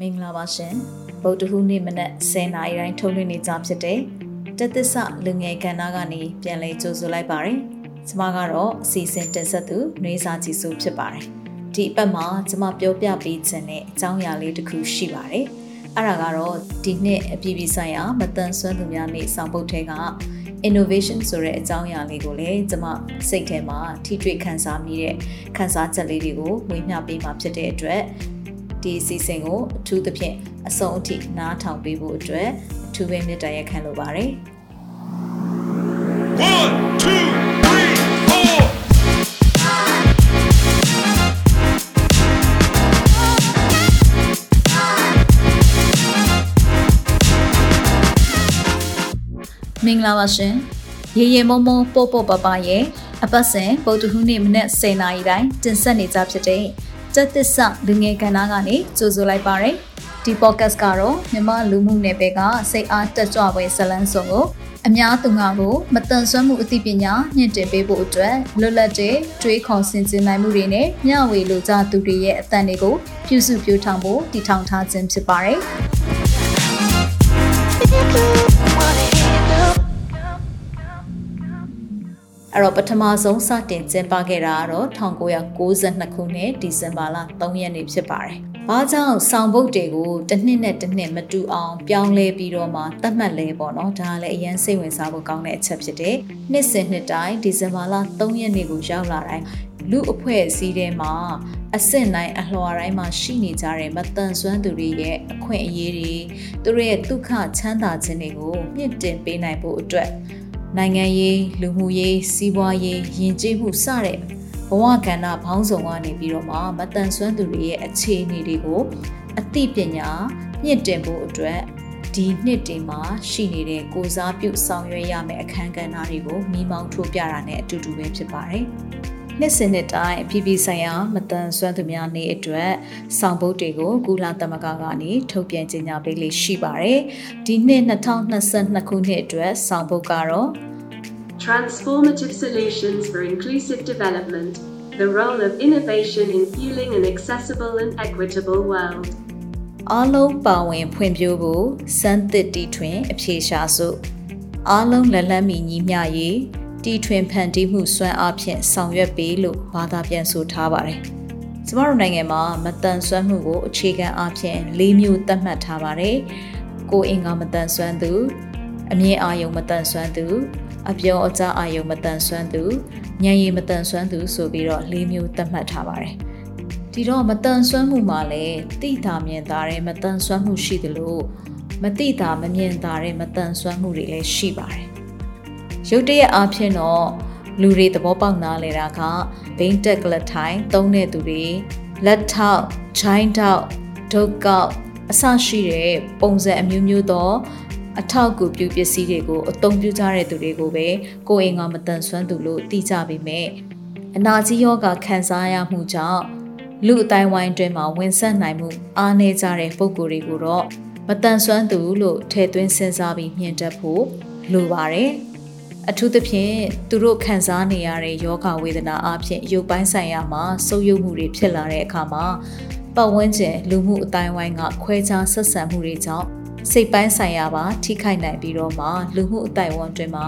မင်္ဂလာပါရှင်ဗုဒ္ဓဟူးနေ့မနက်10:00နာရီတိုင်းထုတ်လွှင့်နေကြဖြစ်တဲ့တသစ္စာလူငယ်ကဏ္ဍကနေပြန်လည်ကြိုဆိုလိုက်ပါတယ်။ကျွန်မကတော့အစီအစဉ်တင်ဆက်သူနှွေးစာကြည့်စုဖြစ်ပါတယ်။ဒီအပတ်မှာကျွန်မပြောပြပေးခြင်းတဲ့အကြောင်းအရာလေးတစ်ခုရှိပါတယ်။အဲ့ဒါကတော့ဒီနှစ်အပြည်ပြည်ဆိုင်ရာမတန်ဆွမ်းသူများနေ့ဆောင်ပုဒ်ထဲက innovation ဆိုတဲ့အကြောင်းအရာလေးကိုလည်းကျွန်မစိတ်ထဲမှာထိတွေ့ခန်းစားမိတဲ့ခန်းစားချက်လေးတွေကိုဝေမျှပေးမှာဖြစ်တဲ့အတွက် ဒီအစီအစဉ်ကိုအထူးသဖြင့်အဆုံးအထိနားထောင်ပေးဖို့အတွက်အထူးပဲမေတ္တာရက်ခံလိုပါတယ်။ One, two, three, four. မင်္ဂလာပါရှင်ရေရေမုံမုံပို့ပို့ပပရဲ့အပတ်စဉ်ဗုဒ္ဓဟူးနေ့မနက်10:00နာရီတိုင်းတင်ဆက်နေကြဖြစ်တဲ့ စက်သစ္စာလူငယ်ကဏ္ဍကနေကြိုဆိုလိုက်ပါရယ်ဒီ podcast ကတော့မြမလူမှုနယ်ပယ်ကစိတ်အားတက်ကြွပွဲဇလန်းစုံကိုအများသူငါကိုမတန်ဆွမ်းမှုအသိပညာမြင့်တင်ပေးဖို့အတွက်လွတ်လပ်တဲ့တွေးခေါ်ဆင်ခြင်နိုင်မှုတွေနဲ့မျှဝေလိုကြသူတွေရဲ့အသံတွေကိုပြုစုပြောင်းထောင်ဖို့တည်ထောင်ထားခြင်းဖြစ်ပါတယ်။ အဲ့တော့ပထမဆုံးစတင်ကျင်းပခဲ့တာကတော့1992ခုနှစ်ဒီဇင်ဘာလ3ရက်နေ့ဖြစ်ပါတယ်။ဘာကြောင့်ဆောင်ပုတ်တွေကိုတစ်နှစ်နဲ့တစ်နှစ်မတူအောင်ပြောင်းလဲပြီးတော့မှသတ်မှတ်လဲပေါ့နော်။ဒါကလည်းအရင်စိတ်ဝင်စားဖို့ကောင်းတဲ့အချက်ဖြစ်တယ်။နှစ်စဉ်နှစ်တိုင်းဒီဇင်ဘာလ3ရက်နေ့ကိုရောက်လာတိုင်းလူအဖွဲ့အစည်းထဲမှာအဆင့်တိုင်းအလှော်တိုင်းမှာရှိနေကြတဲ့မတန်ဆွမ်းသူတွေရဲ့အခွင့်အရေးတွေသူတို့ရဲ့ဒုက္ခချမ်းသာခြင်းတွေကိုမြင့်တင်ပေးနိုင်ဖို့အတွက် နိုင်ငံရေးလူမှုရေးစီးပွားရေးယဉ်ကျေးမှုစတဲ့ဘဝကဏ္ဍဘောင်းဆောင်ကနေပြီးတော့မှမတန်ဆွမ်းသူတွေရဲ့အခြေအနေတွေကိုအသိပညာမြင့်တင်ဖို့အတွက်ဒီနှစ်တင်မှာရှိနေတဲ့ကိုစားပြုဆောင်ရွက်ရမယ့်အခန်းကဏ္ဍတွေကိုမိမောင်းထိုးပြတာနဲ့အတူတူပဲဖြစ်ပါတယ်။ နှစ်စဉ်နှစ်တိုင်းအပြည်ပြည်ဆိုင်ရာမတန်ဆွမ်းသူများနေ့အတွက်ဆောင်ပုဒ်တွေကိုကုလသမဂ္ဂကနေထုတ်ပြန်ကြေညာပေးလေးရှိပါတယ်။ဒီနှစ်2022ခုနှစ်အတွက်ဆောင်ပုဒ်ကတော့ Transformative Solutions for Inclusive Development The Role of Innovation in Fueling an Accessible and Equitable World. အားလုံးပါဝင်ဖွံ့ဖြိုးဖို့စမ်းသစ်တီထွင်အဖြေရှာစုအားလုံးလက်လန်းမီညီမျှရေး တီထွင်ဖန်တီးမှုစွမ်းအားဖြင့်ဆောင်ရွက်ပေးလို့ဘာသာပြန်ဆိုထားပါတယ်။ကျမတို့နိုင်ငံမှာမတန်ဆွမ်းမှုကိုအခြေခံအားဖြင့်၄မျိုးသတ်မှတ်ထားပါတယ်။ကိုယ်အင်္ဂါမတန်ဆွမ်းသူအမြင်အာယုံမတန်ဆွမ်းသူအပြောအကြားအာယုံမတန်ဆွမ်းသူဉာဏ်ရည်မတန်ဆွမ်းသူဆိုပြီးတော့၄မျိုးသတ်မှတ်ထားပါတယ်။ဒီတော့မတန်ဆွမ်းမှုမှာလည်းတိတာမြင်တာတဲ့မတန်ဆွမ်းမှုရှိသလိုမတိတာမမြင်တာတဲ့မတန်ဆွမ်းမှုတွေလည်းရှိပါတယ်။ ရုတ်တရက်အားဖြင့်တော့လူတွေသဘောပေါက်နားလဲတာကဘိန်းတက်ကလထိုင်သုံးတဲ့သူတွေလက်ထောက်ချိုင်းထောက်ဒုတ်ကောက်အဆရှိတဲ့ပုံစံအမျိုးမျိုးသောအထောက်အကူပြုပစ္စည်းတွေကိုအသုံးပြုကြတဲ့သူတွေကိုပဲကိုယ်အင်္ဂါမတန်ဆွမ်းသူလို့သိကြပေမဲ့အနာကြီးယောဂခံစားရမှုကြောင့်လူအတိုင်းဝိုင်းတွင်မှာဝင်ဆက်နိုင်မှုအားနည်းကြတဲ့ပုံကိုယ်တွေကိုတော့မတန်ဆွမ်းသူလို့ထည့်သွင်းစဉ်းစားပြီးမြင်တတ်ဖို့လိုပါတယ်။ အထူးသဖြင့်သူတို့ခံစားနေရတဲ့ယောဂဝေဒနာအပြင်ရုပ်ပိုင်းဆိုင်ရာမှာဆုပ်ယုပ်မှုတွေဖြစ်လာတဲ့အခါမှာပတ်ဝန်းကျင်လူမှုအတိုင်းဝိုင်းကခွဲခြားဆက်ဆံမှုတွေကြောင့်စိတ်ပိုင်းဆိုင်ရာပါထိခိုက်နိုင်ပြီးတော့မှလူမှုအတိုင်းဝန်းတွင်မှာ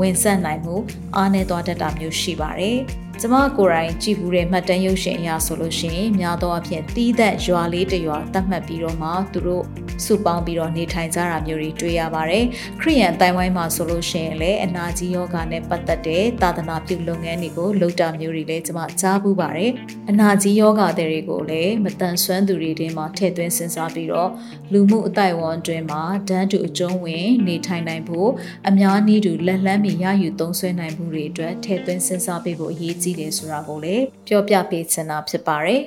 ဝင်ဆက်နိုင်မှုအားနည်းသွားတတ်တာမျိုးရှိပါတယ်။ ကျမကိုယ်တိုင်ကြည့်ဘူးတဲ့မှတ်တမ်းရုပ်ရှင်အရာဆိုလို့ရှိရင်များသောအားဖြင့်တီးသက်ရွာလေးတစ်ရွာတတ်မှတ်ပြီးတော့မှသူတို့စုပေါင်းပြီးတော့နေထိုင်ကြတာမျိုးတွေတွေ့ရပါတယ်ခရိယန်တိုင်ဝိုင်းမှာဆိုလို့ရှိရင်လည်းအနာကြီးယောဂနဲ့ပတ်သက်တဲ့သာသနာပြုလုပ်ငန်းတွေကိုလုပ်တာမျိုးတွေလည်းကျမကြားဘူးပါတယ်အနာကြီးယောဂတွေကိုလည်းမတန်ဆွမ်းသူတွေတင်းမှာထည့်သွင်းစဉ်းစားပြီးတော့လူမှုအတိုင်းဝန်တွင်မှာဒန်းတူအကျုံးဝင်နေထိုင်နိုင်ဖို့အများနည်းတူလက်လန်းမီရယူသုံးဆွဲနိုင်မှုတွေအတွက်ထည့်သွင်းစဉ်းစားပေးဖို့အရေးကြီးတယ်ဆိုတာကိုလည်းပြောပြပေးချင်တာဖြစ်ပါတယ်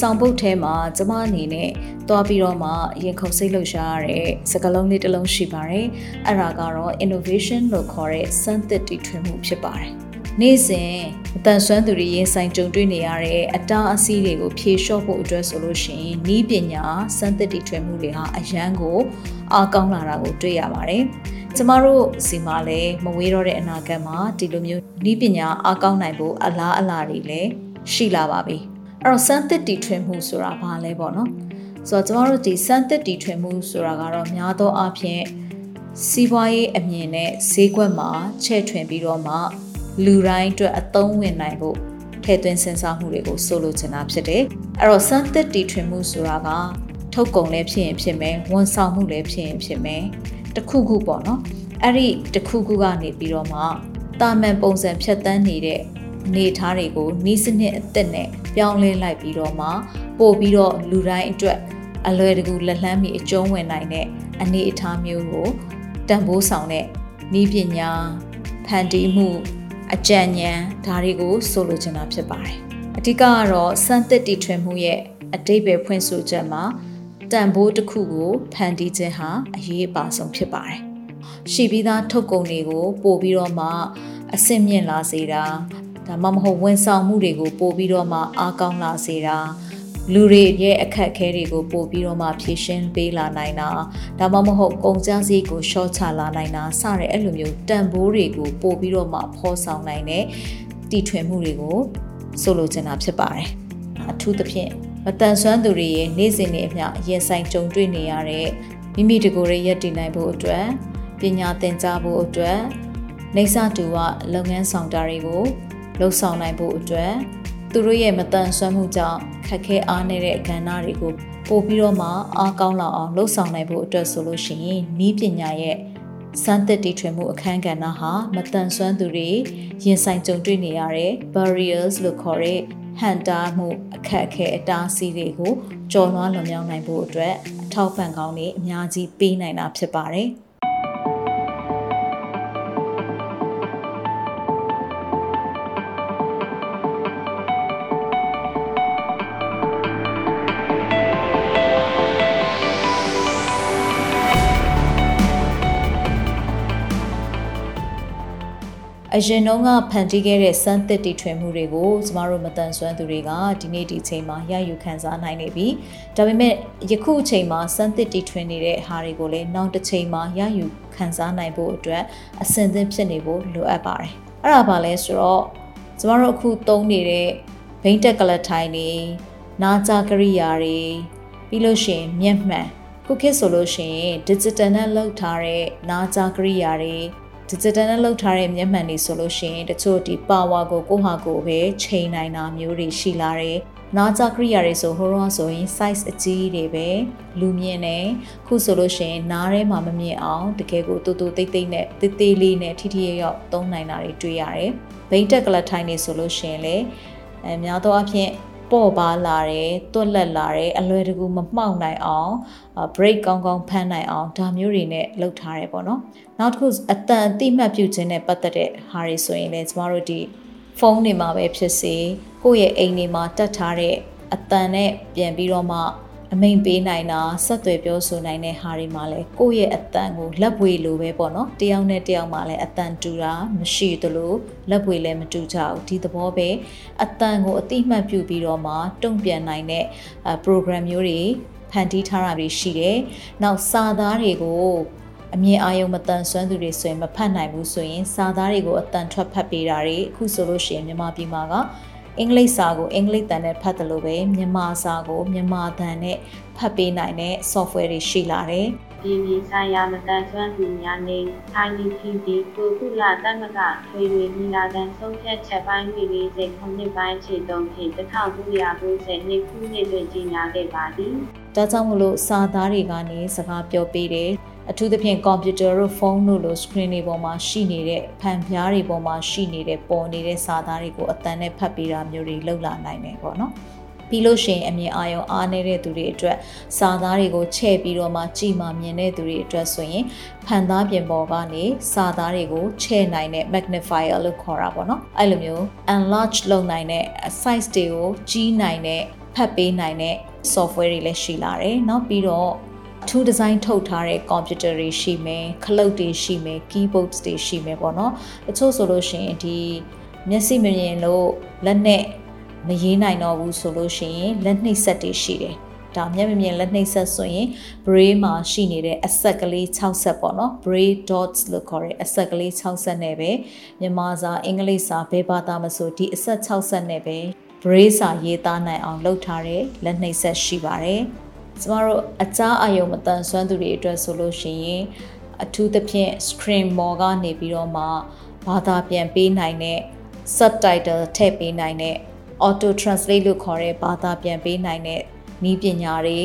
ဆောင်ပုတ်ထဲမှာကျမအနေနဲ့သွားပြီးတော့မှရင်ခုန်စိတ်လှုပ်ရှားရတဲ့စကားလုံးလေးတစ်လုံးရှိပါတယ်အဲ့ဒါကတော့ innovation လို့ခေါ်တဲ့စမ်းသစ်တီထွင်မှုဖြစ်ပါတယ်နေ့စဉ်အတန်ဆွမ်းသူတွေရင်ဆိုင်ကြုံတွေ့နေရတဲ့အတားအဆီးတွေကိုဖြေလျှော့ဖို့အတွက်ဆိုလို့ရှိရင်ဤပညာစမ်းသစ်တီထွင်မှုတွေဟာအရန်ကိုအားကောင်းလာတာကိုတွေ့ရပါတယ်ကျမတို့စီမှာလည်းမဝေးတော့တဲ့အနာဂတ်မှာဒီလိုမျိုးဤပညာအားကောင်းနိုင်ဖို့အလားအလာတွေလည်းရှိလာပါပြီ အဲ့တော့စမ်းသစ်တီထွင်မှုဆိုတာဘာလဲပေါ့နော်ဆိုတော့ကျမတို့ဒီစမ်းသစ်တီထွင်မှုဆိုတာကတော့များသောအားဖြင့်စီးပွားရေးအမြင်နဲ့ဈေးကွက်မှာချဲ့ထွင်ပြီးတော့မှလူတိုင်းအတွက်အသုံးဝင်နိုင်ဖို့ထည့်သွင်းစဉ်းစားမှုတွေကိုဆိုလိုချင်တာဖြစ်တယ်အဲ့တော့စမ်းသစ်တီထွင်မှုဆိုတာကထုတ်ကုန်လည်းဖြစ်ရင်ဖြစ်မယ်ဝန်ဆောင်မှုလည်းဖြစ်ရင်ဖြစ်မယ်တခုခုပေါ့နော်အဲ့ဒီတခုခုကနေပြီးတော့မှတာမန်ပုံစံဖြတ်တန်းနေတဲ့ နေထားတွေကိုနီးစနစ်အသက်နဲ့ပြောင်းလဲလိုက်ပြီးတော့မှပို့ပြီးတော့လူတိုင်းအတွက်အလွယ်တကူလက်လှမ်းမီအကျုံးဝင်နိုင်တဲ့အနေအထားမျိုးကိုတန်ဖိုးဆောင်တဲ့ဤပညာဖန်တီးမှုအကြံဉာဏ်ဒါတွေကိုဆိုလိုချင်တာဖြစ်ပါတယ်အဓိကကတော့စမ်းသစ်တီထွင်မှုရဲ့အတိတ်ပဲဖွင့်ဆိုချက်မှာတန်ဖိုးတစ်ခုကိုဖန်တီးခြင်းဟာအရေးအပါဆုံးဖြစ်ပါတယ်ရှိပြီးသားထုတ်ကုန်တွေကိုပို့ပြီးတော့မှအဆင့်မြင့်လာစေတာ ဒါမှမဟုတ်ဝန်ဆောင်မှုတွေကိုပို့ပြီးတော့မှအားကောင်းလာစေတာလူတွေရဲ့အခက်အခဲတွေကိုပို့ပြီးတော့မှဖြေရှင်းပေးလာနိုင်တာဒါမှမဟုတ်ကုန်ကျစရိတ်ကိုရှော့ချလာနိုင်တာစတဲ့အဲ့လိုမျိုးတန်ဖိုးတွေကိုပို့ပြီးတော့မှဖော်ဆောင်နိုင်တဲ့တီထွင်မှုတွေကိုဆိုလိုချင်တာဖြစ်ပါတယ်အထူးသဖြင့်မတန်ဆွမ်းသူတွေရဲ့နေ့စဉ်နဲ့အမျှရင်ဆိုင်ကြုံတွေ့နေရတဲ့မိမိတကိုယ်ရဲ့ရည်တည်နိုင်ဖို့အတွက်ပညာသင်ကြားဖို့အတွက်နေစာတူဝလုပ်ငန်းဆောင်တာတွေကို လှုပ်ဆောင်နိုင်ဖို့အတွက်သူတို့ရဲ့မတန်ဆွမ်းမှုကြောင့်ခက်ခဲအားနေတဲ့ကဏ္ဍတွေကိုပို့ပြီးတော့မှအားကောင်းလာအောင်လှုပ်ဆောင်နိုင်ဖို့အတွက်ဆိုလို့ရှိရင်ဤပညာရဲ့စမ်းသစ်တီထွင်မှုအခန်းကဏ္ဍဟာမတန်ဆွမ်းသူတွေရင်ဆိုင်ကြုံတွေ့နေရတဲ့ barriers လို့ခေါ်တဲ့ဟန်တာမှုအခက်အခဲအတားအဆီးတွေကိုကျော်လွှားလွန်မြောက်နိုင်ဖို့အတွက်အထောက်ပံ့ကောင်းတွေအများကြီးပေးနိုင်တာဖြစ်ပါတယ်။ အရင်တုန်းကဖန်တီးခဲ့တဲ့စမ်းသစ်တီထွင်မှုတွေကိုကျမတို့မတန်ဆွမ်းသူတွေကဒီနေ့ဒီချိန်မှာရယူခံစားနိုင်နေပြီ။ဒါပေမဲ့ယခုအချိန်မှာစမ်းသစ်တီထွင်နေတဲ့ဟာတွေကိုလည်းနောက်တစ်ချိန်မှာရယူခံစားနိုင်ဖို့အတွက်အဆင်သင့်ဖြစ်နေဖို့လိုအပ်ပါတယ်။အဲ့ဒါဘာလဲဆိုတော့ကျမတို့အခုသုံးနေတဲ့ဘိန်းတက်ကလထိုင်တွေနာကြကရိယာတွေပြီးလို့ရှိရင်မျက်မှန်ခုခေတ်ဆိုလို့ရှိရင် digital နဲ့လောက်ထားတဲ့နာကြကရိယာတွေ digital နဲ့လုပ်ထားတဲ့မျက်မှန်တွေဆိုလို့ရှိရင်တချို့ဒီ power ကိုကိုဟာကိုပဲချိန်နိုင်တာမျိုးတွေရှိလာတယ်။နာကြကရိယာတွေဆိုဟိုရောဆိုရင် size အကြီးတွေပဲလူမြင်နေခုဆိုလို့ရှိရင်နားထဲမှာမမြင်အောင်တကယ်ကိုတူတူတိတ်တိတ်နဲ့တေးသေးလေးနဲ့ထိထိရောက်သုံးနိုင်တာတွေတွေ့ရတယ်။ဘိတ်တက်ကလထိုင်းနေဆိုလို့ရှိရင်လေအဲများသောအားဖြင့် ပေါ့ပါလာတယ်တွက်လက်လာတယ်အလွယ်တကူမမှောက်နိုင်အောင် break ကောင်းကောင်းဖမ်းနိုင်အောင်ဒါမျိုးတွေနဲ့လုပ်ထားတယ်ပေါ့နော်နောက်တစ်ခုအတန်အတိမှတ်ပြုခြင်းနဲ့ပတ်သက်တဲ့ဟာတွေဆိုရင်လည်းကျမတို့ဒီဖုန်းတွေမှာပဲဖြစ်စေကိုယ့်ရဲ့အိမ်တွေမှာတက်ထားတဲ့အတန်နဲ့ပြန်ပြီးတော့မှ အမိန်ပေးနိုင်တာဆက်သွယ်ပြောဆိုနိုင်တဲ့ဟာတွေမှာလည်းကိုယ့်ရဲ့အတန်ကိုလက်ပွေလိုပဲပေါ့နော်တယောက်နဲ့တယောက်မှာလည်းအတန်တူတာမရှိသလိုလက်ပွေလည်းမတူကြဘူးဒီသဘောပဲအတန်ကိုအတိမတ်ပြုပြီးတော့မှတုံ့ပြန်နိုင်တဲ့ program မျိုးတွေဖန်တီးထားတာတွေရှိတယ်။နောက်စာသားတွေကိုအမြင်အာရုံမတန်ဆွမ်းသူတွေဆိုရင်မဖတ်နိုင်ဘူးဆိုရင်စာသားတွေကိုအတန်ထွက်ဖတ်ပေးတာတွေအခုဆိုလို့ရှိရင်မြန်မာပြည်မှာက အင်္ဂလိပ်စာကိုအင်္ဂလိပ်တန်နဲ့ဖတ်တယ်လို့ပဲမြန်မာစာကိုမြန်မာတန်နဲ့ဖတ်ပေးနိုင်တဲ့ software တွေရှိလာတယ်။ဒီဒီဆိုင်ရာမတန်ဆွမ်းသူများနေ INTP ကိုကုလသမဂ္ဂထွေထွေညီလာခံဆုံးဖြတ်ချက်ပိုင်း40ခုနှစ်ပိုင်းခြေတုံးဖြင့်1990နှစ်ခုနှစ်တွင်ကြီးညာခဲ့ပါသည်။ဒါကြောင့်မလို့စာသားတွေကနေစကားပြောပေးတယ် အထူးသဖြင့်ကွန်ပျူတာတို့ဖုန်းတို့လို screen တွေပေါ်မှာရှိနေတဲ့ဖန်ပြားတွေပေါ်မှာရှိနေတဲ့ပေါ်နေတဲ့စာသားတွေကိုအတန်နဲ့ဖတ်ပေးတာမျိုးတွေလောက်လာနိုင်တယ်ပေါ့နော်ပြီးလို့ရှိရင်အမြင်အာရုံအားနေတဲ့သူတွေအတွက်စာသားတွေကိုချဲ့ပြီးတော့မှကြည်မာမြင်တဲ့သူတွေအတွက်ဆိုရင်ဖန်သားပြင်ပေါ်ကနေစာသားတွေကိုချဲ့နိုင်တဲ့ magnifier လို့ခေါ်တာပေါ့နော်အဲ့လိုမျိုး enlarge လုပ်နိုင်တဲ့ size တွေကိုကြီးနိုင်တဲ့ဖတ်ပေးနိုင်တဲ့ software တွေလည်းရှိလာတယ်။နောက်ပြီးတော့ ပြီးတော့ tool design ထုတ်ထားတဲ့ computer တွေရှိမယ်ခလုတ်တွေရှိမယ် keyboards တွေရှိမယ်ပေါ့နော်တချို့ဆိုလို့ရှိရင်ဒီမျက်စိမမြင်လို့လက်နဲ့မရေးနိုင်တော့ဘူးဆိုလို့ရှိရင်လက်နှိပ်ဆက်တွေရှိတယ်ဒါမျက်မမြင်လက်နှိပ်ဆက်ဆိုရင် brain မှာရှိနေတဲ့အဆက်ကလေး6ဆက်ပေါ့နော် brain dots လို့ခေါ်တဲ့အဆက်ကလေး6ဆက်နဲ့ပဲမြန်မာစာအင်္ဂလိပ်စာဘယ်ဘာသာမဆိုဒီအဆက်6ဆက်နဲ့ပဲ brain စာရေးသားနိုင်အောင်လုပ်ထားတဲ့လက်နှိပ်ဆက်ရှိပါတယ် ကျမတို့အကြားအယုံမတန်ဆွမ်းသူတွေအတွက်ဆိုလို့ရှိရင်အထူးသဖြင့် screen ပေါ်ကနေပြီးတော့မှဘာသာပြန်ပေးနိုင်တဲ့ subtitle ထည့်ပေးနိုင်တဲ့ auto translate လို့ခေါ်တဲ့ဘာသာပြန်ပေးနိုင်တဲ့နည်းပညာတွေ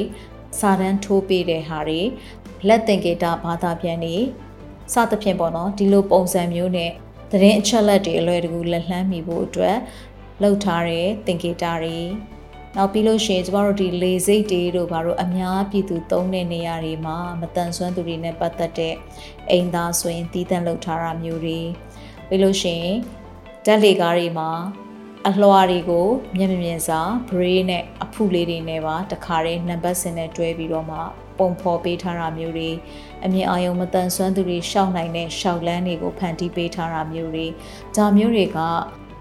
စာတန်းထိုးပေးတဲ့ဟာတွေလက်သင်္ကေတဘာသာပြန်တွေစသဖြင့်ပေါ့နော်ဒီလိုပုံစံမျိုးနဲ့သတင်းအချက်လက်တွေအလွယ်တကူလက်လှမ်းမိဖို့အတွက်လောက်ထားတဲ့သင်္ကေတတွေ နောက်ပြီးလို့ရှိရင်ကျမတို့ဒီလေစိတ်တွေတို့ဘာလို့အများပြည်သူသုံးတဲ့နေရာတွေမှာမတန်ဆွမ်းသူတွေနဲ့ပတ်သက်တဲ့အိမ်သားဆိုရင်တီးတန့်လောက်ထားတာမျိုးတွေပြီးလို့ရှိရင်ဓာတ်လေကားတွေမှာအလွှာတွေကိုမျက်မြင်စာ brain နဲ့အဖုလေးတွေနဲ့ပါတခါတည်းနံပါတ်စင်နဲ့တွဲပြီးတော့မှပုံဖော်ပေးထားတာမျိုးတွေအမြင်အာရုံမတန်ဆွမ်းသူတွေရှောက်နိုင်တဲ့ရှောက်လန်းတွေကိုဖန်တီးပေးထားတာမျိုးတွေဒါမျိုးတွေက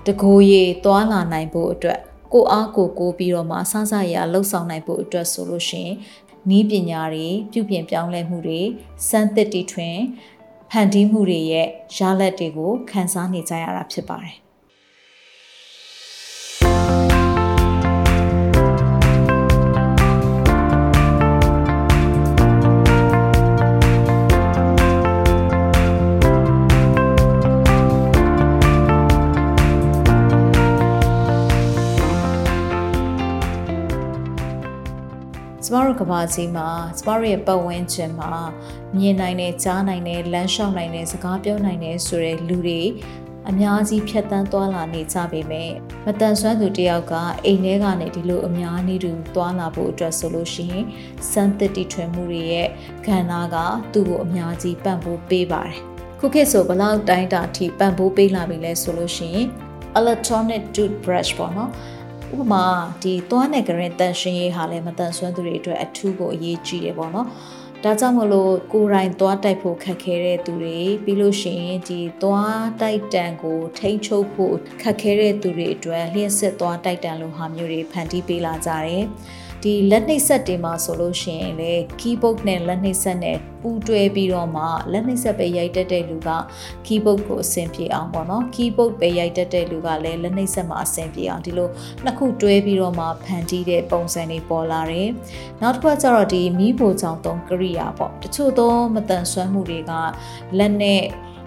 တကိုယ်ရည်သွာလာနိုင်ဖို့အတွက် ကိုအားကိုကိုပြီးတော့မှစစရလှုပ်ဆောင်နိုင်ဖို့အတွက်ဆိုလို့ရှိရင်နီးပညာတွေပြုပြင်ပြောင်းလဲမှုတွေစမ်းသစ်တီထွင်ဖန်တီးမှုတွေရဲ့ရလဒ်တွေကိုခန်းစားနေကြရတာဖြစ်ပါတယ် ကျမတို့ကဘာကြီးမှာကျမတို့ရဲ့ပတ်ဝန်းကျင်မှာမြင်နိုင်တဲ့ကြားနိုင်တဲ့လမ်းလျှောက်နိုင်တဲ့စကားပြောနိုင်တဲ့ဆိုတဲ့လူတွေအများကြီးဖြတ်တန်းသွားလာနေကြပေမဲ့မတန်ဆွမ်းသူတယောက်ကအိမ်ထဲကနေဒီလိုအများနည်းတူသွားလာဖို့အတွက်ဆိုလို့ရှိရင်စမ်းသစ်တီထွင်မှုတွေရဲ့ခန္ဓာကသူ့ကိုအများကြီးပံ့ပိုးပေးပါတယ်ခုခေတ်ဆိုဘလောက်တိုင်းတာထိပံ့ပိုးပေးလာပြီလဲဆိုလို့ရှိရင် electronic toothbrush ပေါ့နော် ဥပမာဒီသွားနဲ့ကရင်တန်ရှင်ရေးဟာလည်းမတန်ဆွမ်းသူတွေအတွက်အထူးကိုအရေးကြီးတယ်ပေါ့နော်ဒါကြောင့်မလို့ကိုယ်တိုင်သွားတိုက်ဖို့ခက်ခဲတဲ့သူတွေပြီးလို့ရှိရင်ဒီသွားတိုက်တန်ကိုထိန်းချုပ်ဖို့ခက်ခဲတဲ့သူတွေအတွက်လျှက်စစ်သွားတိုက်တန်လိုဟာမျိုးတွေဖန်တီးပေးလာကြတယ် ဒီလက်နှိပ်ဆက်တွေမှာဆိုလို့ရှိရင်လေ keyboard နဲ့လက်နှိပ်ဆက်နဲ့ပူးတွဲပြီးတော့မှလက်နှိပ်ဆက်ပဲရိုက်တတ်တဲ့လူက keyboard ကိုအဆင်ပြေအောင်ပေါ့နော် keyboard ပဲရိုက်တတ်တဲ့လူကလည်းလက်နှိပ်ဆက်မှာအဆင်ပြေအောင်ဒီလိုနှစ်ခုတွဲပြီးတော့မှဖန်တီးတဲ့ပုံစံတွေပေါ်လာတယ်နောက်တစ်ခါကျတော့ဒီမီးဖိုချောင်သုံးကရိယာပေါ့တချို့သောမတန်ဆွမ်းမှုတွေကလက်နဲ့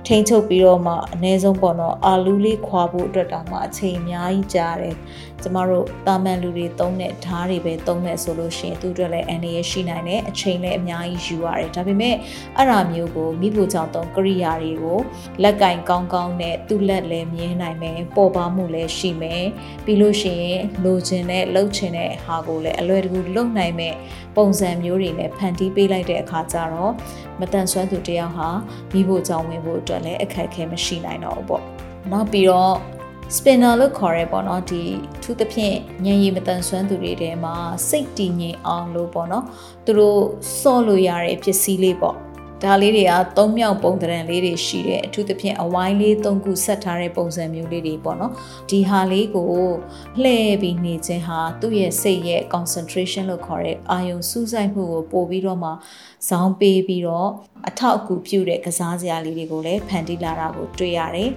ထိန်းချုပ်ပြီးတော့မှအ ਨੇ ဆုံးပေါ့နော်အာလူးလေးခွာဖို့အတွက်တောင်မှအချိန်အများကြီးကြာတယ်ကျမတို့တာမန်လူတွေသုံးတဲ့ဓားတွေပဲသုံးတဲ့ဆိုလို့ရှိရင်သူတို့လည်းအန္တရာယ်ရှိနိုင်တယ်အချိန်လည်းအများကြီးယူရတယ်ဒါပေမဲ့အဲ့ဒါမျိုးကိုမိဖို့ကြောင့်သုံးကရိယာတွေကိုလက်ကင်ကောင်းကောင်းနဲ့သူ့လက်လည်းမြင်နိုင်မယ်ပေါ်ပါမှုလည်းရှိမယ်ပြီးလို့ရှိရင်လိုချင်တဲ့လှုပ်ချင်တဲ့ဟာကိုလည်းအလွယ်တကူလုပ်နိုင်မဲ့ပုံစံမျိုးတွေနဲ့ဖန်တီးပေးလိုက်တဲ့အခါကျတော့မတန်ဆွမ်းသူတယောက်ဟာမိဖို့ကြောင့်ဝင်ဖို့အတွက်လည်းအခက်အခဲမရှိနိုင်တော့ဘူးပေါ့နောက်ပြီးတော့ spinner လို့ခေါ်ရဲပေါ့နော်ဒီသူသဖြင့်ညံရည်မတန်ဆွမ်းသူတွေထဲမှာစိတ်တည်ငြိမ်အောင်လို့ပေါ့နော်သူတို့စော့လို့ရတဲ့ပစ္စည်းလေးပေါ့ ဒါလေးတွေကသုံးမြောက်ပုံသဏ္ဍာန်လေးတွေရှိတယ်အထူးသဖြင့်အဝိုင်းလေးသုံးခုဆက်ထားတဲ့ပုံစံမျိုးလေးတွေပေါ့နော်ဒီဟာလေးကိုလှည့်ပြီးနေခြင်းဟာသူ့ရဲ့စိတ်ရဲ့ concentration လို့ခေါ်တဲ့အာယုံစူးစိုက်မှုကိုပို့ပြီးတော့မှဇောင်းပေးပြီးတော့အထောက်အကူပြုတဲ့ကစားစရာလေးတွေကိုလည်းဖန်တီးလာတာကိုတွေ့ရတယ်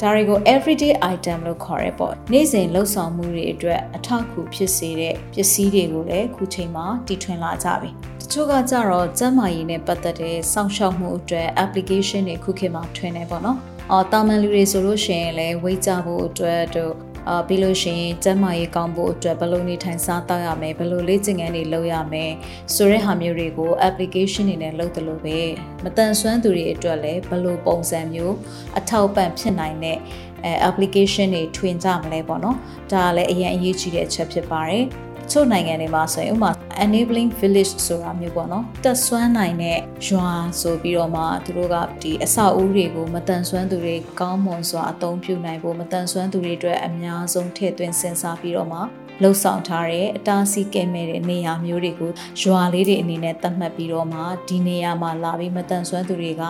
ဒါတွေကို everyday item လို့ခေါ်ရဲပေါ့နေ့စဉ်လှုပ်ဆောင်မှုတွေအတွက်အထောက်အကူဖြစ်စေတဲ့ပစ္စည်းတွေကိုလည်းခုချိန်မှာတီထွင်လာကြပြီ တချို့ကကြတော့စမ်းမာရေးနဲ့ပတ်သက်တဲ့စောင့်ရှောက်မှုအတွက် application တွေခုခေတ်မှာထွင်နေပေါ့နော်အော်တာမန်လူတွေဆိုလို့ရှိရင်လည်းဝိတ်ကြဖို့အတွက်တို့အာပြီးလို့ရှိရင်ကျန်းမာရေးကောင်းဖို့အတွက်ဘယ်လိုနေထိုင်စားသောက်ရမယ်ဘယ်လိုလေ့ကျင့်ခန်းတွေလုပ်ရမယ်ဆိုတဲ့ဟာမျိုးတွေကို application တွေနဲ့လုပ်တယ်လို့ပဲမတန်ဆွမ်းသူတွေအတွက်လည်းဘယ်လိုပုံစံမျိုးအထောက်ပံ့ဖြစ်နိုင်တဲ့အဲ application တွေထွင်ကြမလဲပေါ့နော်ဒါကလည်းအရင်အရေးကြီးတဲ့အချက်ဖြစ်ပါတယ် ချို့နိုင်ငံတွေမှာဆိုရင်ဥပမာ enabling village ဆိုတာမျိုးပေါ့နော်တက်ဆွမ်းနိုင်တဲ့ရွာဆိုပြီးတော့မှသူတို့ကဒီအဆောက်အဦတွေကိုမတန်ဆွမ်းသူတွေကောင်းမွန်စွာအသုံးပြုနိုင်ဖို့မတန်ဆွမ်းသူတွေအတွက်အများဆုံးထည့်သွင်းစဉ်းစားပြီးတော့မှလှုပ်ဆောင်ထားတဲ့အတားဆီးကဲမဲ့တဲ့နေရာမျိုးတွေကိုရွာလေးတွေအနေနဲ့သတ်မှတ်ပြီးတော့မှဒီနေရာမှာလာပြီးမတန်ဆွမ်းသူတွေက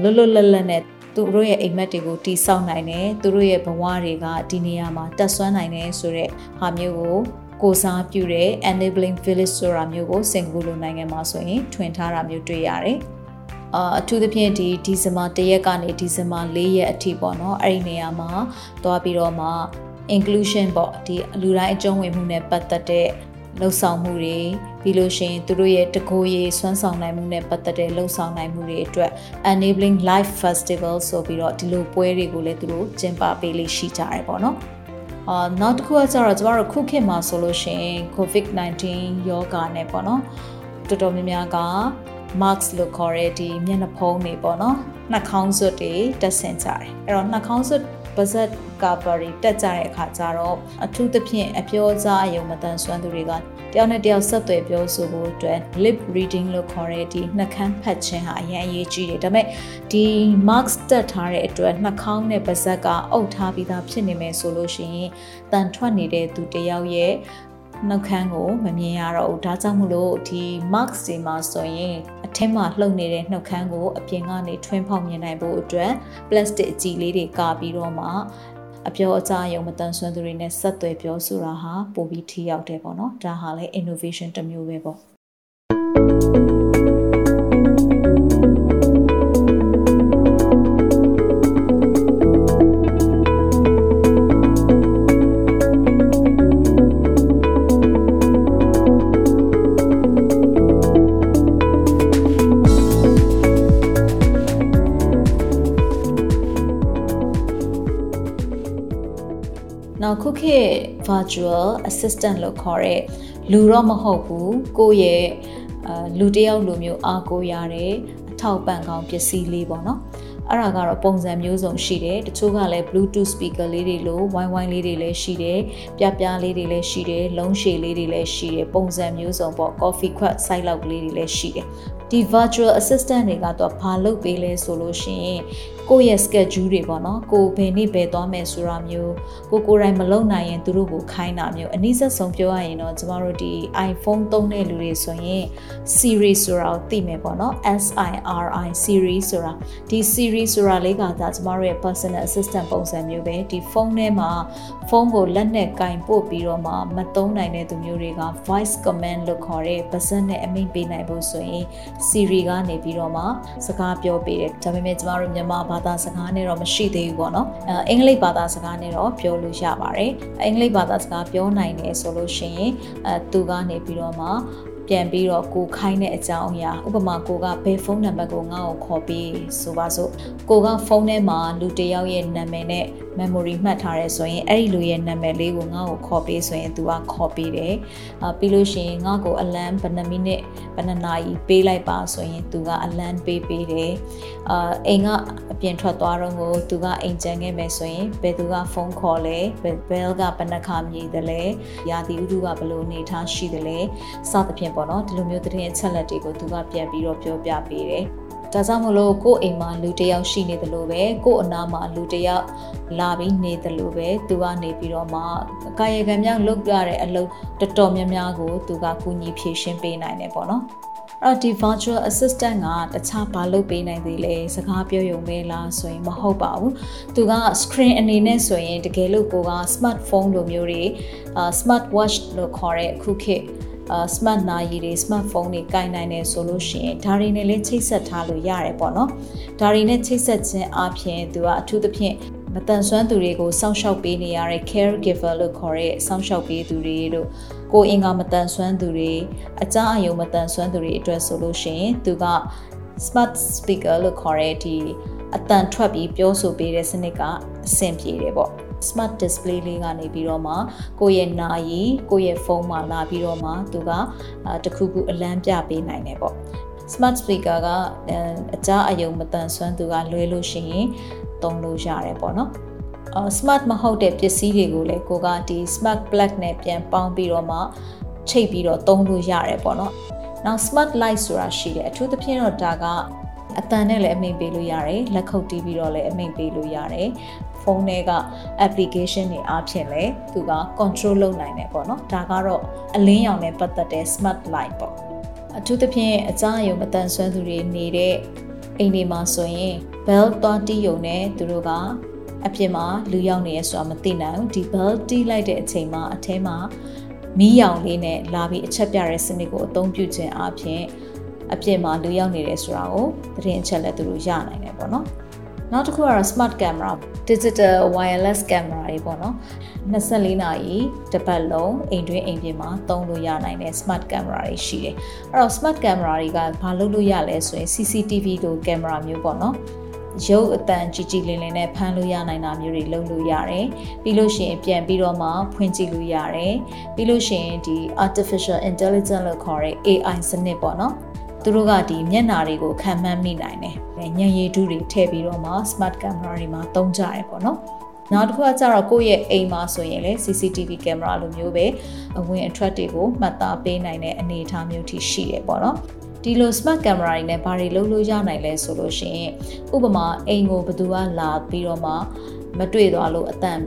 လွတ်လွတ်လပ်လပ်နဲ့သူတို့ရဲ့အိမ်မက်တွေကိုတိဆောက်နိုင်တယ်သူတို့ရဲ့ဘဝတွေကဒီနေရာမှာတက်ဆွမ်းနိုင်တယ်ဆိုတဲ့ဟာမျိုးကို ကိုစားပြုတဲ့ enabling village ဆိုတာမျိုးကိုစင်ကာပူလိုနိုင်ငံမှာဆိုရင်ထွင်ထားတာမျိုးတွေ့ရတယ်။အာအထူးသဖြင့်ဒီဒီဇင်ဘာ၁ရက်ကနေဒီဇင်ဘာ၄ရက်အထိပေါ့နော်အဲ့ဒီနေရာမှာတွားပြီးတော့မှ inclusion ပေါ့ဒီလူတိုင်းအကျုံးဝင်မှုနဲ့ပတ်သက်တဲ့လှုပ်ဆောင်မှုတွေပြီးလို့ရှိရင်သူတို့ရဲ့တကိုယ်ရေးစွမ်းဆောင်နိုင်မှုနဲ့ပတ်သက်တဲ့လှုပ်ဆောင်နိုင်မှုတွေအတွက် enabling life festival ဆိုပြီးတော့ဒီလိုပွဲတွေကိုလည်းသူတို့ကျင်းပပေးလေးရှိကြတယ်ပေါ့နော် အာနောက်တစ်ခုကကျတော့ကျမတို့ခုခေတ်မှာဆိုလို့ရှိရင် COVID-19 ယောဂါနဲ့ပေါ့နော်တော်တော်များများက mask လို့ခေါ်တဲ့ဒီမျက်နှာဖုံးတွေပေါ့နော်နှာခေါင်းစွပ်တွေတက်ဆင်ကြတယ်အဲ့တော့နှာခေါင်းစွပ် ပါဇက်ကာပါရီတက်ကြတဲ့အခါကျတော့အထူးသဖြင့်အပြောကြားအယုံမတန်ဆွမ်းသူတွေကတယောက်နဲ့တယောက်ဆက်သွယ်ပြောဆိုဖို့အတွက် lip reading လို့ခေါ်တဲ့ဒီနှာခမ်းဖတ်ခြင်းဟာအရင်အရေးကြီးတယ်ဒါပေမဲ့ဒီ marks တက်ထားတဲ့အတွက်နှာခေါင်းနဲ့ပါဇက်ကအုပ်ထားပြီးသားဖြစ်နေမယ်ဆိုလို့ရှိရင်တန်ထွက်နေတဲ့သူတယောက်ရဲ့ နှုတ်ခမ်းကိုမမြင်ရတော့ဘူးဒါကြောင့်မလို့ဒီ marks တွေမှာဆိုရင်အထက်မှာလှုပ်နေတဲ့နှုတ်ခမ်းကိုအပြင်ကနေထွင်းဖောက်မြင်နိုင်ဖို့အတွက် plastic အကြည်လေးတွေကာပြီးတော့မှအပြောအကြားရုံမတန်ဆွမ်းသူတွေနဲ့ဆက်သွယ်ပြောဆိုတာဟာပိုပြီးထိရောက်တယ်ပေါ့နော်ဒါဟာလည်း innovation တစ်မျိုးပဲပေါ့ ခုခေတ် virtual assistant လို့ခေါ်တဲ့လူတော့မဟုတ်ဘူးကိုယ့်ရဲ့အာလူတယောက်လိုမျိုးအားကိုးရတဲ့အထောက်ပံ့ကောင်းပစ္စည်းလေးပေါ့နော်အဲ့ဒါကတော့ပုံစံမျိုးစုံရှိတယ်တချို့ကလည်း bluetooth speaker လေးတွေလိုဝိုင်းဝိုင်းလေးတွေလည်းရှိတယ်ပြပြလေးတွေလည်းရှိတယ်လုံးရှည်လေးတွေလည်းရှိတယ်ပုံစံမျိုးစုံပေါ့ coffee ခွက် site လောက်ကလေးတွေလည်းရှိတယ်ဒီ virtual assistant တွေကတော့ဘာလုပ်ပေးလဲဆိုလို့ရှိရင်ကိုယ့်ရဲ့ schedule တွေပေါ့နော်ကိုဘယ်နေ့ဘယ်သွားမယ်ဆိုတာမျိုးကိုကိုယ်တိုင်မလုပ်နိုင်ရင်သူတို့ကိုခိုင်းတာမျိုးအနည်းဆက်ဆုံးပြောရရင်တော့ကျမတို့ဒီ iPhone သုံးတဲ့လူတွေဆိုရင် Siri ဆိုတာကိုသိမယ်ပေါ့နော် S I R I Siri ဆိုတာဒီ Siri ဆိုတာလေးကဒါကျမတို့ရဲ့ personal assistant ပုံစံမျိုးပဲဒီဖုန်းထဲမှာဖုန်းကိုလက်နဲ့ကင်ပို့ပြီးတော့မှမသုံးနိုင်တဲ့သူမျိုးတွေက voice command လို့ခေါ်တဲ့ပါစက်နဲ့အမိန့်ပေးနိုင်ဖို့ဆိုရင် Siri ကနေပြီးတော့မှစကားပြောပေးတယ်ဒါပေမဲ့ကျမတို့မြန်မာဘာသာစကားနဲ့တော့မရှိသေးဘူးပေါ့နော်အဲအင်္ဂလိပ်ဘာသာစကားနဲ့တော့ပြောလို့ရပါတယ်အင်္ဂလိပ်ဘာသာစကားပြောနိုင်တယ်ဆိုလို့ရှိရင်အဲသူကနေပြီးတော့မှပြန်ပြီးတော့ကိုခိုင်းတဲ့အကြောင်းအရာဥပမာကိုကဘယ်ဖုန်းနံပါတ်ကိုငါ့ကိုခေါ်ပြီးဆိုပါစို့ကိုကဖုန်းထဲမှာလူတယောက်ရဲ့နာမည်နဲ့ memory မှတ်ထားရဲဆိုရင်အဲ့ဒီလူရဲ့နာမည်လေးကိုငါ့ကိုခေါ်ပေးဆိုရင် तू ကခေါ်ပေးတယ်အာပြီးလို့ရှိရင်ငါ့ကိုအလန်းဘယ်နှမိနစ်ဘယ်နှနာရီပေးလိုက်ပါဆိုရင် तू ကအလန်းပေးပေးတယ်အာအိမ်ကအပြင်ထွက်သွားတော့ကို तू ကအိမ်ကျန်ခဲ့မယ်ဆိုရင်ဘယ်သူကဖုန်းခေါ်လဲဘယ်ကဘယ်နှခါမြည်တယ်လဲရာသီဥတုကဘယ်လိုအနေထားရှိတယ်လဲစသဖြင့်ပေါ့နော်ဒီလိုမျိုးသတင်းအချက်လက်တွေကို तू ကပြန်ပြီးတော့ပြောပြပေးတယ် ဒါကြောင့်မလို့ကို့အိမ်မှာလူတယောက်ရှိနေတယ်လို့ပဲကို့အနားမှာလူတယောက်လာပြီးနေတယ်လို့ပဲသူကနေပြီးတော့မှကာယကံမြောက်လုပ်ရတဲ့အလုပ်တော်တော်များများကိုသူကကူညီဖြည့်ရှင်းပေးနိုင်တယ်ပေါ့နော်အဲ့ဒီ virtual assistant ကတခြားဘာလုပ်ပေးနိုင်သေးလဲစကားပြောရုံပဲလားဆိုရင်မဟုတ်ပါဘူးသူက screen အနေနဲ့ဆိုရင်တကယ်လို့ကိုက smartphone လိုမျိုးတွေ smart watch လို့ခေါ်တဲ့အခုခေတ် အာ smart နာရီတွေ smartphone တွေကင်နိုင်တယ်ဆိုလို့ရှိရင်ဒါတွေနဲ့လည်းချိတ်ဆက်ထားလို့ရတယ်ပေါ့နော်ဒါတွေနဲ့ချိတ်ဆက်ခြင်းအပြင်သူကအထူးသဖြင့်မတန်ဆွမ်းသူတွေကိုစောင့်ရှောက်ပေးနေရတဲ့ caregiver လို့ခေါ်တဲ့စောင့်ရှောက်ပေးသူတွေတို့ကိုအင်္ဂါမတန်ဆွမ်းသူတွေအကြအယုံမတန်ဆွမ်းသူတွေအတွက်ဆိုလို့ရှိရင်သူက smart speaker လို့ခေါ်တဲ့ဒီအတန်ထွက်ပြီးပြောဆိုပေးတဲ့စနစ်ကအဆင်ပြေတယ်ပေါ့ smart display လေးကနေပြီးတော့မှကိုယ့်ရဲ့နာရီကိုယ့်ရဲ့ဖုန်းမှာလာပြီးတော့မှသူကတခုခုအလံပြပေးနိုင်တယ်ပေါ့ smart speaker ကအကြအယုံမတန်ဆွမ်းသူကလွဲလို့ရှိရင်သုံးလို့ရတယ်ပေါ့နော်။ smart မဟုတ်တဲ့ပစ္စည်းတွေကိုလည်းကိုကဒီ smart plug နဲ့ပြန်ပေါင်းပြီးတော့မှချိတ်ပြီးတော့သုံးလို့ရတယ်ပေါ့နော်။နောက် smart light ဆိုတာရှိတယ်အထူးသဖြင့်တော့ဒါကအတန်နဲ့လည်းအမိန်ပေးလို့ရတယ်လက်ခုပ်တီးပြီးတော့လည်းအမိန်ပေးလို့ရတယ် ဖုန်းထဲက application တွေအားဖြင့်လည်းသူက control လုပ်နိုင်တယ်ပေါ့နော်ဒါကတော့အလင်းရောင်နဲ့ပတ်သက်တဲ့ smart light ပေါ့အထူးသဖြင့်အကြအယုံမတန်ဆွမ်းသူတွေနေတဲ့အိမ်တွေမှာဆိုရင် bell သွားတီးယုံနဲ့သူတို့ကအပြင်မှာလူရောက်နေရဆိုတာမသိနိုင်ဘူးဒီ bell တီးလိုက်တဲ့အချိန်မှာအထဲမှာမီးရောင်လေးနဲ့လာပြီးအချက်ပြတဲ့စနစ်ကိုအသုံးပြုခြင်းအပြင်အပြင်မှာလူရောက်နေတယ်ဆိုတာကိုသတင်းအချက်လက်သူတို့ရနိုင်တယ်ပေါ့နော် နောက်တစ်ခုကတော့ smart camera digital wireless camera တွေပေါ့နော်24နာရီတစ်ပတ်လုံးအိမ်တွင်းအိမ်ပြင်မှာသုံးလို့ရနိုင်တဲ့ smart camera တွေရှိတယ်အဲ့တော့ smart camera တွေကဘာလုပ်လို့ရလဲဆိုရင် CCTV လို camera မျိုးပေါ့နော်ရုပ်အတန်ကြီးကြီးလင်းလင်းနဲ့ဖမ်းလို့ရနိုင်တာမျိုးတွေလုပ်လို့ရတယ်ပြီးလို့ရှိရင်ပြန်ပြီးတော့မှဖွင့်ကြည့်လို့ရတယ်ပြီးလို့ရှိရင်ဒီ artificial intelligence လို့ခေါ်တဲ့ AI စနစ်ပေါ့နော် သူတို့ကဒီမျက်နှာတွေကိုခံမှန်းမိနိုင်တယ်။ညံရည်တုတွေထည့်ပြီးတော့မှ smart camera တွေမှာသုံးကြတယ်ပေါ့နော်။နောက်တစ်ခုကကျတော့ကိုယ့်ရဲ့အိမ်မှာဆိုရင်လေ CCTV camera လိုမျိုးပဲအဝင်အထွက်တွေကိုမှတ်သားပေးနိုင်တဲ့အနေအထားမျိုးထိရှိတယ်ပေါ့နော်။ဒီလို smart camera တွေနဲ့ဘာတွေလုပ်လို့ရနိုင်လဲဆိုလို့ရှိရင်ဥပမာအိမ်ကိုဘယ်သူကလာပြီးတော့မှမတွေ့သွားလို့အတန်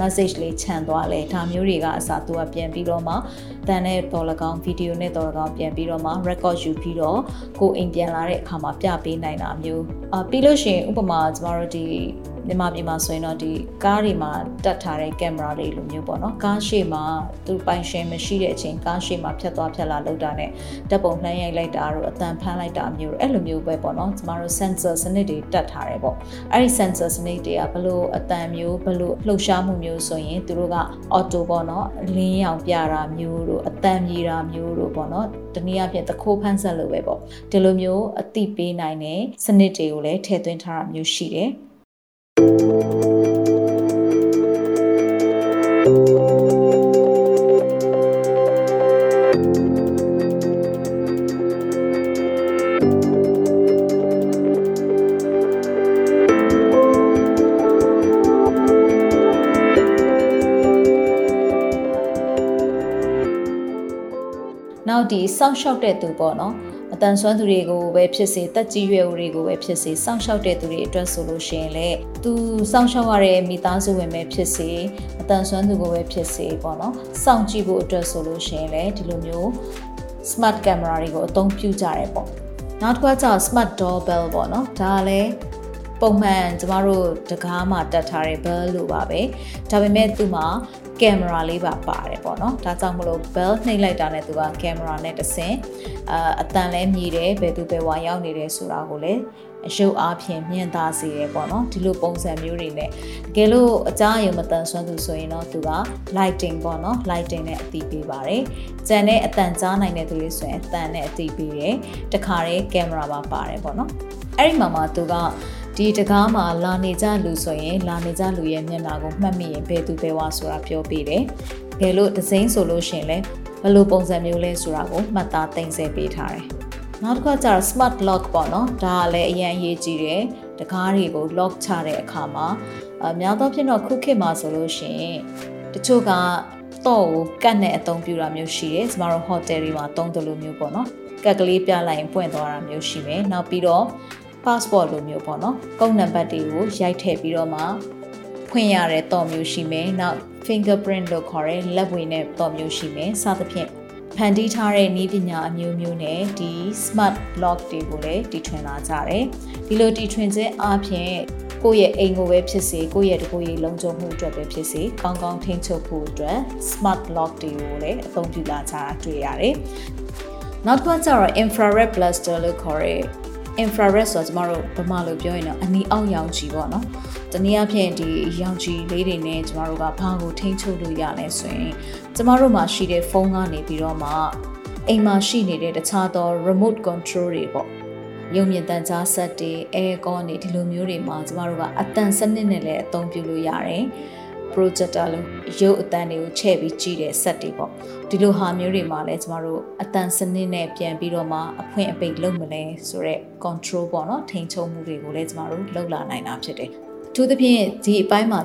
message လေးခြံသွားလဲဒါမျိုးတွေကအစားသူကပြန်ပြီးတော့မှ တန်တဲ့တော်လကောင်ဗီဒီယိုနဲ့တော်လကောင်ပြန်ပြီးတော့မှ record ယူပြီးတော့ကိုအိမ်ပြန်လာတဲ့အခါမှာပြပေးနိုင်တာမျိုးအာပြီးလို့ရှိရင်ဥပမာကျမတို့ဒီ မြန်မာပြည်မှာဆိုရင်တော့ဒီကားတွေမှာတက်ထားတဲ့ကင်မရာတွေလိုမျိုးပေါ့နော်ကားရှေ့မှာသူပိုင်ရှင်မရှိတဲ့အချိန်ကားရှေ့မှာဖြတ်သွားဖြတ်လာလောက်တာနဲ့ဓာတ်ပုံနှမ်းရိုက်လိုက်တာတို့အတန်ဖမ်းလိုက်တာမျိုးအဲ့လိုမျိုးပဲပေါ့နော်ကျမတို့ sensor စနစ်တွေတက်ထားတယ်ပေါ့အဲ့ဒီ sensor စနစ်တွေကဘလို့အတန်မျိုးဘလို့လှုပ်ရှားမှုမျိုးဆိုရင်သူတို့က auto ပေါ့နော်လင်းရောင်ပြတာမျိုးတို့အတန်မြေတာမျိုးတို့ပေါ့နော်တနည်းအားဖြင့်တခိုးဖန်းဆက်လို့ပဲပေါ့ဒီလိုမျိုးအသိပေးနိုင်တဲ့စနစ်တွေကိုလည်းထည့်သွင်းထားတာမျိုးရှိတယ် နောက်ဒီစောင့်ရှောက်တဲ့သူပေါ့နော်အ တန်ဆွမ်းသူတွေကိုပဲဖြစ်စေတက်ကြီးရွယ်ဦးတွေကိုပဲဖြစ်စေစောင့်ရှောက်တဲ့သူတွေအတွက်ဆိုလို့ရှိရင်လေသူစောင့်ရှောက်ရတဲ့မိသားစုဝင်ပဲဖြစ်စေအတန်ဆွမ်းသူကိုပဲဖြစ်စေပေါ့နော်စောင့်ကြည့်ဖို့အတွက်ဆိုလို့ရှိရင်လေဒီလိုမျိုး smart camera တွေကိုအသုံးပြုကြတယ်ပေါ့နောက်တစ်ခါကျ smart doorbell ပေါ့နော်ဒါကလည်း ပုံမှန်ကျမတို့တကားမှာတက်ထားတဲ့ bell လို့ပါပဲဒါပေမဲ့သူ့မှာကင်မရာလေးပါပါတယ်ပေါ့နော်ဒါကြောင့်မလို့ bell နှိပ်လိုက်တာနဲ့သူကကင်မရာနဲ့တဆင်အာအတန်လဲမြည်တယ်ဘယ်သူဘယ်ဝါရောက်နေတယ်ဆိုတာကိုလည်းအယုတ်အားဖြင့်မြင်သာစေရပေါ့နော်ဒီလိုပုံစံမျိုးတွေနဲ့တကယ်လို့အကြအယုံမတန်ဆွမ်းသူဆိုရင်တော့သူက lighting ပေါ့နော် lighting နဲ့အတိပေးပါတယ်ကြံတဲ့အတန်ကြားနိုင်တဲ့သူတွေဆိုရင်အတန်နဲ့အတိပေးတယ်တခါတည်းကင်မရာပါပါတယ်ပေါ့နော်အဲ့ဒီမှာမှသူက ဒီတကားမှာလာနေကြလူဆိုရင် လာနေကြလူရဲ့မျက်နှာကိုမှတ်မိရင်ဘယ်သူဘယ်ဝါဆိုတာပြောပြတယ်။ဘယ်လိုဒီဇိင်းဆိုလို့ရှိရင်လည်းဘယ်လိုပုံစံမျိုးလဲဆိုတာကိုမှတ်သားသိမ်းဆည်းပေးထားတယ်။နောက်တစ်ခါကျတော့ smart lock ပေါ့နော်။ဒါကလည်းအရင်အရေးကြီးတယ်။တကားတွေကို lock ချတဲ့အခါမှာအများသောဖြင့်တော့ခုခေတ်မှာဆိုလို့ရှိရင်တချို့ကတော့ကိုကတ်နဲ့အသုံးပြုတာမျိုးရှိတယ်။ကျမတို့ hotel တွေမှာသုံးတယ်လို့မျိုးပေါ့နော်။ကတ်ကလေးပြလိုက်ရင်ပွင့်သွားတာမျိုးရှိမယ်။နောက်ပြီးတော့ passport လိုမျိုးပေါ့နော်ကုန်းနံပါတ်တွေကိုရိုက်ထည့်ပြီးတော့မှဖွင့်ရတဲ့တော့မျိုးရှိမယ်နောက် fingerprint လို့ခေါ်တဲ့လက်ဝေနဲ့တော့မျိုးရှိမယ်စသဖြင့်ဖန်တီးထားတဲ့နည်းပညာအမျိုးမျိုးနဲ့ဒီ smart lock တွေကိုလည်းတီထွင်လာကြတယ်ဒီလိုတီထွင်ခြင်းအပြင်ကိုယ့်ရဲ့အိမ်ကိုပဲဖြစ်စေကိုယ့်ရဲ့တကိုယ်ရေးလုံခြုံမှုအတွက်ပဲဖြစ်စေကောင်းကောင်းထိန်းချုပ်ဖို့အတွက် smart lock တွေကိုလည်းအသုံးပြုလာကြတာတွေ့ရတယ်နောက်တစ်ခုကျတော့ infrared blaster လို့ခေါ်တဲ့ infrared ဆိုတော့ကျမတို့ဗမာလိုပြောရင်တော့အနီအောက်ရောင်ခြည်ပေါ့နော်။တနည်းအားဖြင့်ဒီရောင်ခြည်လေးတွေနဲ့ကျမတို့ကဘာကိုထိန်းချုပ်လို့ရလဲဆိုရင်ကျမတို့မှာရှိတဲ့ဖုန်းကနေပြီးတော့မှအိမ်မှာရှိနေတဲ့တခြားသော remote control တွေပေါ့။ရုံမြင့်တန်ကြားဆက်တွေ aircon တွေဒီလိုမျိုးတွေမှာကျမတို့ကအတန်စနစ်နဲ့လည်းအသုံးပြုလို့ရတယ်။ projector လို့ရုပ်အတန်တွေကိုချဲ့ပြီးကြည့်တဲ့ set တွေပေါ့ဒီလိုဟာမျိုးတွေမှာလည်းကျမတို့အတန်စနစ်နဲ့ပြန်ပြီးတော့မှအဖွင့်အပိတ်လုပ်မလဲဆိုတော့ control ပေါ့နော်ထိန်းချုပ်မှုတွေကိုလည်းကျမတို့လုပ်လာနိုင်တာဖြစ်တယ်အထူးသဖြင့်ဒီအပိုင်းမှာ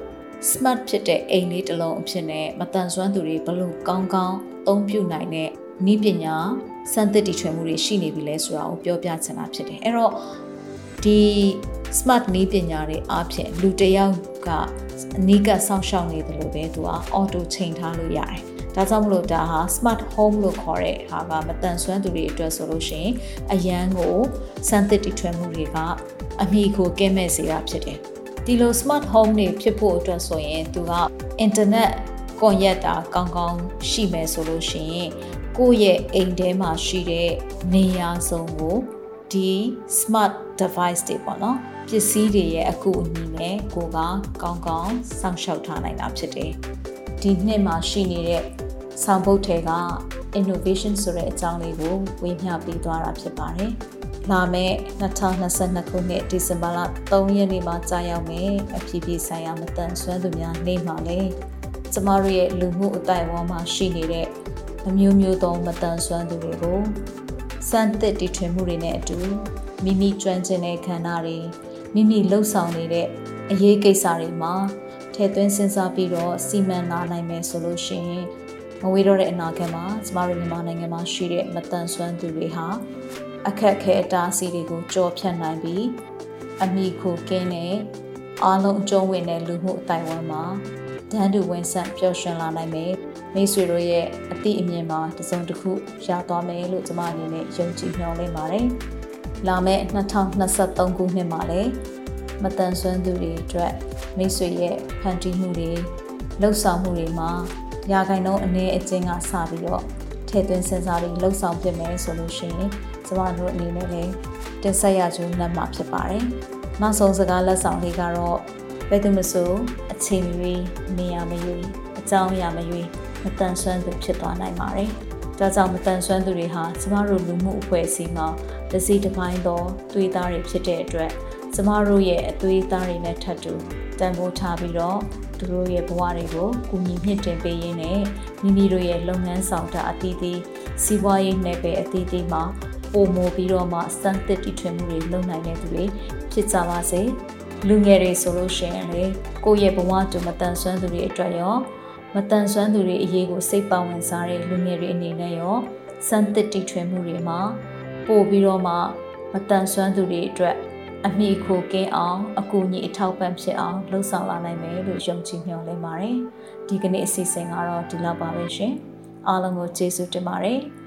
smart ဖြစ်တဲ့အိမ်လေးတစ်လုံးအဖြစ်နဲ့မတန်ဆွမ်းသူတွေဘလို့ကောင်းကောင်းအသုံးပြုနိုင်တဲ့နည်းပညာစံသစ်တီထွင်မှုတွေရှိနေပြီလဲဆိုတာကိုပြောပြချင်တာဖြစ်တယ်အဲ့တော့ဒီ smart နည်းပညာတွေအပြင်လူတစ်ယောက်ကအနီးကပ်စောင့်ရှောက်နေတယ်လို့ပဲသူက auto ချိန်ထားလို့ရတယ်ဒါကြောင့်မလို့ဒါဟာ smart home လို့ခေါ်တဲ့ဟာကမတန်ဆွမ်းသူတွေအတွက်ဆိုလို့ရှိရင်အရန်ကိုစံသစ်တီထွင်မှုတွေကအမိကိုကဲမဲ့စေတာဖြစ်တယ်ဒီလို smart home တွေဖြစ်ဖို့အတွက်ဆိုရင်သူက internet ကွန်ရက်တာကောင်းကောင်းရှိမယ်ဆိုလို့ရှိရင်ကိုယ့်ရဲ့အိမ်ထဲမှာရှိတဲ့နေရာစုံကိုဒီ smart device တွေပေါ့နော် ပစ္စည်းတွေရဲ့အကူအညီနဲ့ကိုကကောင်းကောင်းစောင့်ရှောက်ထားနိုင်တာဖြစ်တယ်ဒီနှစ်မှာရှိနေတဲ့ဆောင်ပုတ်ထဲက innovation ဆိုတဲ့အကြောင်းလေးကိုဝေမျှပေးသွားတာဖြစ်ပါတယ်လာမယ့်2022ခုနှစ်ဒီဇင်ဘာလ3ရက်နေ့မှာကြာရောက်မယ်အဖြစ်ဖြစ်ဆိုင်ရာမတန်ဆွမ်းသူများနေ့မှာလည်းကျမတို့ရဲ့လူမှုအတိုင်းအဝန်းမှာရှိနေတဲ့အမျိုးမျိုးသောမတန်ဆွမ်းသူတွေကိုစမ်းသစ်တီထွင်မှုတွေနဲ့အတူမိမိကျွမ်းကျင်တဲ့ခန္ဓာတွေ မိမိလှုပ်ဆောင်နေတဲ့အရေးကိစ္စတွေမှာထည့်သွင်းစဉ်းစားပြီးတော့စီမံလာနိုင်မယ်ဆိုလို့ရှိရင်မဝေးတော့တဲ့အနာဂတ်မှာကျမတို့မြန်မာနိုင်ငံမှာရှိတဲ့မတန်ဆွမ်းသူတွေဟာအခက်ခဲအတားအဆီးတွေကိုကြော်ဖြတ်နိုင်ပြီးအမိခိုကင်းတဲ့အားလုံးအကျုံးဝင်တဲ့လူမှုအတိုင်းအဝန်းမှာတန်းတူဝန်ဆက်ပျော်ရွှင်လာနိုင်မယ်မိတ်ဆွေတို့ရဲ့အသည့်အမြင်မှာတစုံတစ်ခုရသွားမယ်လို့ကျွန်မအနေနဲ့ယုံကြည်မျှော်လင့်ပါတယ်။ လာမယ့်2023ခုနှစ်မှာလည်းမတန်ဆွမ်းသူတွေအတွက်မိတ်ဆွေရဲ့ဖန်တီးမှုတွေလှုပ်ဆောင်မှုတွေမှာရာခိုင်နှုန်းအနည်းအကျဉ်းကစပြီးတော့ထည့်သွင်းစဉ်းစားပြီးလှုပ်ဆောင်ပြမယ်ဆိုလို့ရှိရင်ကျွန်မတို့အနေနဲ့လည်းတင်ဆက်ရကျိုးလက်မှာဖြစ်ပါတယ်။နောက်ဆုံးစကားလက်ဆောင်လေးကတော့ဘယ်သူမဆိုအချိန်မီနေရာမရွေးအကြောင်းအရာမရွေးမတန်ဆွမ်းသူဖြစ်သွားနိုင်ပါတယ်။ ဒါကြောင့်မတန်ဆွမ်းသူတွေဟာကျမတို့လူမှုအဖွဲ့အစည်းမှာတစ်စီတစ်ပိုင်းသောသွေးသားတွေဖြစ်တဲ့အတွက်ကျမတို့ရဲ့အသွေးသားတွေနဲ့ထပ်တူတန်ဖိုးထားပြီးတော့သူတို့ရဲ့ဘဝတွေကိုကူညီမြင့်တင်ပေးရင်းနဲ့မိမိတို့ရဲ့လုပ်ငန်းဆောင်တာအသီးသီးစီးပွားရေးနယ်ပယ်အသီးသီးမှာပုံမပြီးတော့မှစမ်းသစ်တီထွင်မှုတွေလုပ်နိုင်တဲ့သူတွေဖြစ်ကြပါစေလူငယ်တွေဆိုလို့ရှိရင်လေကိုယ့်ရဲ့ဘဝတူမတန်ဆွမ်းသူတွေအတွက်ရော မတန်ဆွမ်းသူတွေအရေးကိုစိတ်ပါဝင်စားတဲ့လူငယ်တွေအနေနဲ့ရောစမ်းသစ်တီထွင်မှုတွေမှာပို့ပြီးတော့မှမတန်ဆွမ်းသူတွေအတွက်အမိခိုကင်းအောင်အကူအညီအထောက်ပံ့ဖြစ်အောင်လှုံ့ဆော်လာနိုင်မယ်လို့ယုံကြည်မျှော်လင့်ပါတယ်။ဒီကနေ့အစီအစဉ်ကတော့ဒီလောက်ပါပဲရှင်။အားလုံးကိုကျေးဇူးတင်ပါတယ်။